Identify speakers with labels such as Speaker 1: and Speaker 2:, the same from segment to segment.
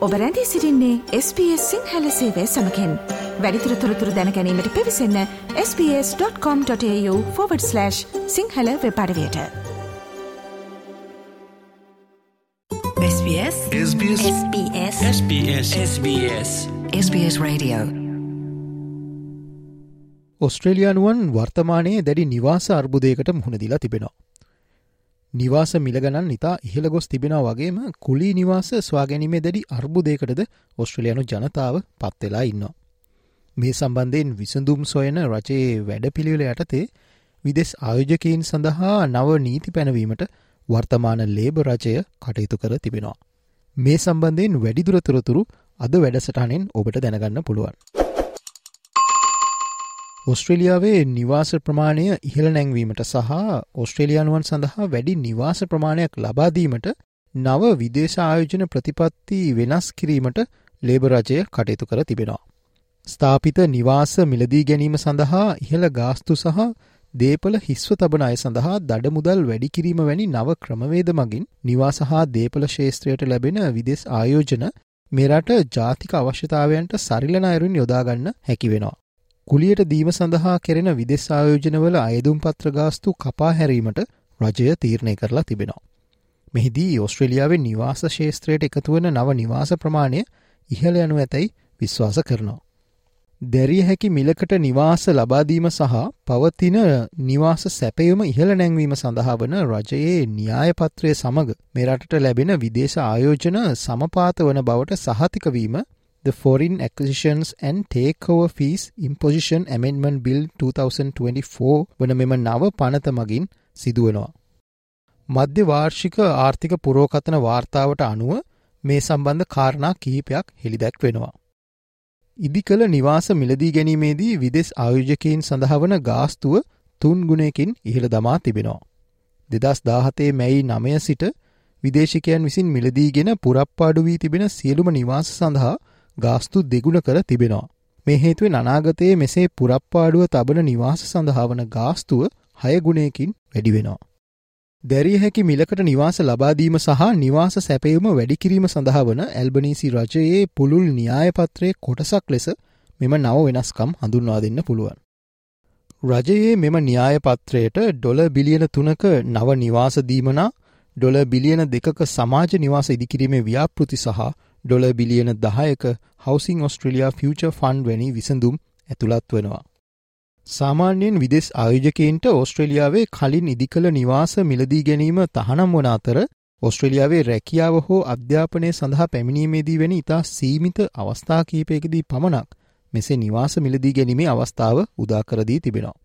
Speaker 1: ඔබ රැඳී සිරින්නේ SBS සිංහල සේවය සමකෙන්. වැඩිතුර තොරතුර දැනැනීමට පිවිසන්න ps.com.ta/ Sinhala වෙපඩවයට SBS SBS SBS SBS SBS SBS Radio.
Speaker 2: ඔස්ට්‍රේලියයානුවන් වර්තමානයේ දැඩි නිවාස අර්බුදයකට මුහුණදිලා තිබෙනවා. නිවාස මිලගණන් ඉතා ඉහළ ගොස් තිබෙන වගේම කුලී නිවාස ස්වාගැනීමේ දැඩි අර්බුදයකටද ඔස්ට්‍රලියනු ජනතාව පත්වෙලා ඉන්නවා. මේ සම්බන්ධයෙන් විසඳුම් සොයන රජයේ වැඩ පිළිවෙල යටතේ විදෙස් ආයෝජකයින් සඳහා නව නීති පැනවීමට වර්තමාන ලේබ රජය කටයුතු කර තිබෙනවා. මේ සම්බන්ධයෙන් වැඩිදුරතුරතුරු අද වැඩසටානෙන් ඔබට දැනගන්න පුළුවන්. ඔස්ට්‍රලියාවේ නිවාස ප්‍රමාණය ඉහළ නැංවීමට සහ ඔස්ට්‍රේලියනුවන් සඳහා වැඩි නිවාස ප්‍රමාණයක් ලබාදීමට නව විදේශ ආයෝජන ප්‍රතිපත්ති වෙනස් කිරීමට ලේබරජය කටයුතු කර තිබෙනවා. ස්ථාපිත නිවාස මිලදී ගැනීම සඳහා ඉහළ ගාස්තු සහ දේපල හිස්ව තබන අය සඳහා දඩමුදල් වැඩිකිරීම වැනි නව ක්‍රමවේද මගින් නිවාස හා දේපල ශේත්‍රයට ලැබෙන විදෙස් ආයෝජන මෙරට ජාතික අවශ්‍යතාවයන්ට සරිලන අයරුන් යොදාගන්න හැකිවෙනවා. කුලියට දීම සඳහා කෙරෙන විදෙස් ආයෝජනවල අයදුම් පත්‍ර ගාස්තු කපා හැරීමට රජය තීරණය කරලා තිබෙනවා. මෙහිදී ඔස්ට්‍රලියාවේ නිවාස ශේත්‍රයට එකතුවන නව නිවාස ප්‍රමාණය ඉහළ යනු ඇතැයි විශ්වාස කරනවා. දැරිය හැකි මිලකට නිවාස ලබාදීම සහ පවතින නිවාස සැපයුම ඉහළ නැංවීම සඳහා වන රජයේ න්‍යායපත්‍රය සමඟ මෙරටට ලැබෙන විදේශ ආයෝජන සමපාත වන බවට සහතිකවීම the Foreign Acquisitions and Takeover Fees Imposition Amendment Bill 2024 වන මෙම නව පනත මගින් සිදුවනවා. මධ්‍ය වාර්ෂික ආර්ථික පුරෝකතන වාර්තාවට අනුව මේ සම්බන්ධ කාරණා කිහිපයක් හෙළිදැක් වෙනවා. ඉදි කළ නිවාස මිලදී ගැනීමේදී විදෙස් ආයෝජකයින් සඳහවන ගාස්තුව තුන් ගුණයකින් ඉහළ දමා තිබෙනවා. දෙදස් දාහතේ මැයි නමය සිට විදේශිකයන් විසින් මිලදීගෙන පුරප්පාඩු වී තිබෙන සියලුම නිවාස සඳහා ගාස්තු දෙගුණ කර තිබෙනවා. මේ හේතුවෙන් අනාගතයේ මෙසේ පුරප්පාඩුව තබන නිවාස සඳහාවන ගාස්තුව හයගුණයකින් වැඩිවෙනවා. දැරිය හැකි මිලකට නිවාස ලබාදීම සහ නිවාස සැපයුම වැඩිකිරීම සඳහාවන ඇල්බනීසි රජයේ පුළුල් න්‍යායපත්‍රයේ කොටසක් ලෙස මෙම නව වෙනස්කම් හඳුන්වා දෙන්න පුළුවන්. රජයේ මෙම න්‍යායපත්‍රයට ඩොල බිලියන තුනක නව නිවාසදීමනා ඩොල බිලියන දෙකක සමාජ නිවාස ඉදිකිරීමේ ව්‍යාපෘති සහ ඩොල බිලියන දහයක හවසිං ඔස්ට්‍රලයා ෆියච ෆන්් වැනි විසඳුම් ඇතුළත් වෙනවා. සාමාන්‍යයෙන් විදෙස් ආයෝජකයින්ට ඔස්ට්‍රලියාවේ කලින් ඉදිකළ නිවාස මිලදී ගැනීම තහනම් වන අතර ඔස්ට්‍රලියාවේ රැකියාව හෝ අධ්‍යාපනය සඳහා පැමිණීමේදී වැනි ඉතා සීමිත අවස්ථා කීපයකදී පමණක් මෙසේ නිවාස මිලදී ගැනීමේ අවස්ථාව උදාකරදී තිබෙනවා.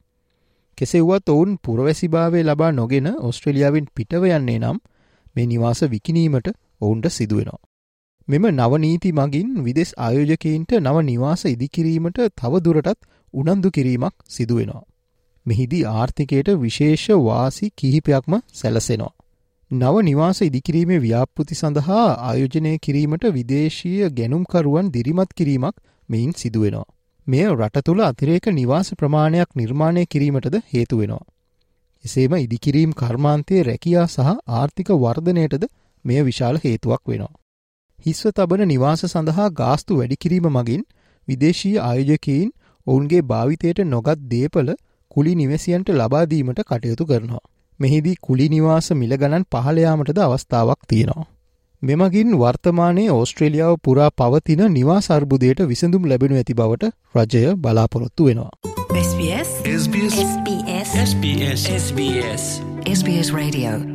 Speaker 2: කෙසෙව්වත් ඔවුන් පුරවැසිභාවය ලබා නොගෙන ඔස්ට්‍රලියාවෙන් පිටව යන්නේ නම් මේ නිවාස විකිනීමට ඔවුන්ට සිදුවෙනවා. මෙම නවනීති මගින් විදෙස් ආයෝජකයින්ට නව නිවාස ඉදිකිරීමට තවදුරටත් උනන්දු කිරීමක් සිදුවෙනවා. මෙහිදී ආර්ථිකයට විශේෂ වාසි කිහිපයක්ම සැලසෙනවා. නව නිවාස ඉදිකිරීමේ ව්‍යාපෘති සඳහා ආයෝජනය කිරීමට විදේශීය ගැනුම්කරුවන් දිරිමත් කිරීමක් මෙයින් සිදුවෙනවා. මෙය රට තුළ අතිරේක නිවාස ප්‍රමාණයක් නිර්මාණය කිරීමටද හේතුවෙනවා. එසේම ඉදිකිරීම් කර්මාන්තයේ රැකියා සහ ආර්ථික වර්ධනයටද මෙය විශාල හේතුවක් වෙනවා. හිස්ව තබන නිවාස සඳහා ගාස්තු වැඩිකිරීම මගින් විදේශීය ආයෝජකයින් ඔවුන්ගේ භාවිතයට නොගත් දේපල කුලි නිවැසියන්ට ලබාදීමට කටයුතු කරනවා. මෙහිදී කුලි නිවාස මිලගණන් පහළයාමටද අවස්ථාවක් තියෙනවා. මෙමගින් වර්තමානයේ ඕස්ට්‍රේලියාව පුරා පවතින නිවාස අර්බුදයට විසඳුම් ලැබෙනු ඇති බවට රජය බලාපොරොත්තු වෙනවා. SBS SBS SBS SBS SBS SBS Radio